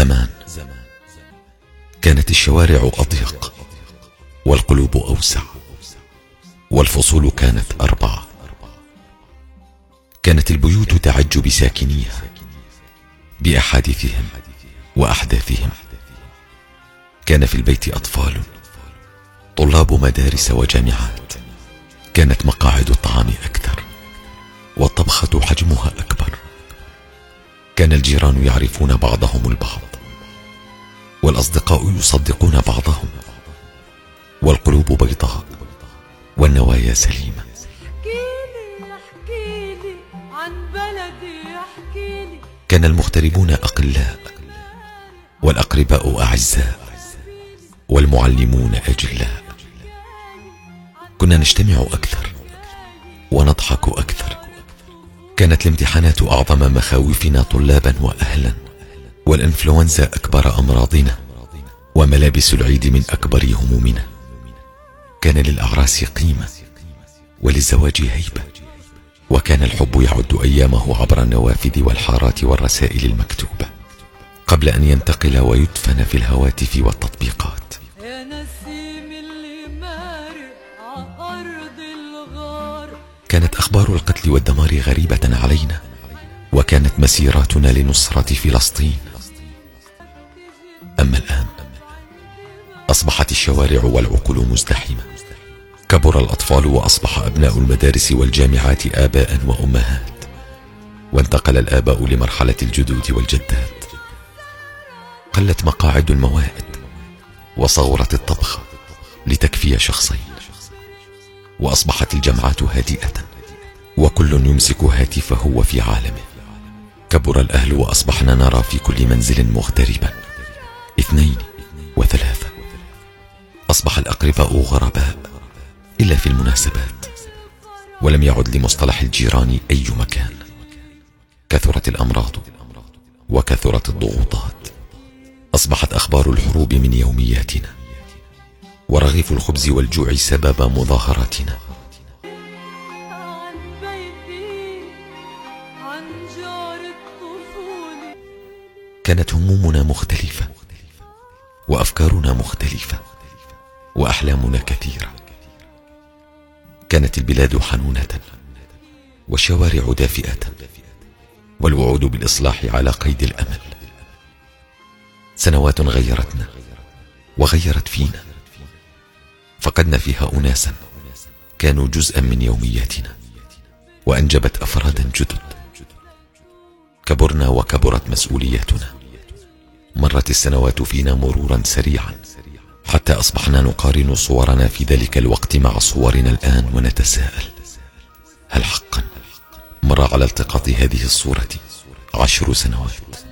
زمان كانت الشوارع أضيق والقلوب أوسع والفصول كانت أربعة كانت البيوت تعج بساكنيها بأحاديثهم وأحداثهم كان في البيت أطفال طلاب مدارس وجامعات كانت مقاعد الطعام أكثر والطبخة حجمها أكبر كان الجيران يعرفون بعضهم البعض والأصدقاء يصدقون بعضهم والقلوب بيضاء والنوايا سليمة. كان المغتربون أقلاء والأقرباء أعزاء والمعلمون أجلاء. كنا نجتمع أكثر ونضحك أكثر كانت الامتحانات أعظم مخاوفنا طلابا وأهلا والإنفلونزا أكبر أمراضنا وملابس العيد من أكبر همومنا. كان للأعراس قيمة وللزواج هيبة. وكان الحب يعد أيامه عبر النوافذ والحارات والرسائل المكتوبة قبل أن ينتقل ويدفن في الهواتف والتطبيقات. كانت أخبار القتل والدمار غريبة علينا وكانت مسيراتنا لنصرة فلسطين. أما الآن أصبحت الشوارع والعقول مزدحمة. كبر الأطفال وأصبح أبناء المدارس والجامعات آباء وأمهات. وانتقل الآباء لمرحلة الجدود والجدات. قلت مقاعد الموائد وصغرت الطبخة لتكفي شخصين. وأصبحت الجمعات هادئة. وكل يمسك هاتفه وفي عالمه. كبر الأهل وأصبحنا نرى في كل منزل مغتربا. اثنين وثلاثة. أصبح الأقرباء غرباء إلا في المناسبات ولم يعد لمصطلح الجيران أي مكان. كثرت الأمراض وكثرت الضغوطات. أصبحت أخبار الحروب من يومياتنا ورغيف الخبز والجوع سبب مظاهراتنا. كانت همومنا مختلفة وأفكارنا مختلفة وأحلامنا كثيرة. كانت البلاد حنونة والشوارع دافئة والوعود بالإصلاح على قيد الأمل. سنوات غيرتنا وغيرت فينا. فقدنا فيها أناسا كانوا جزءا من يومياتنا وأنجبت أفرادا جدد كبرنا وكبرت مسؤولياتنا. مرت السنوات فينا مرورا سريعا. حتى أصبحنا نقارن صورنا في ذلك الوقت مع صورنا الآن ونتساءل. هل حقا؟ مر على التقاط هذه الصورة عشر سنوات.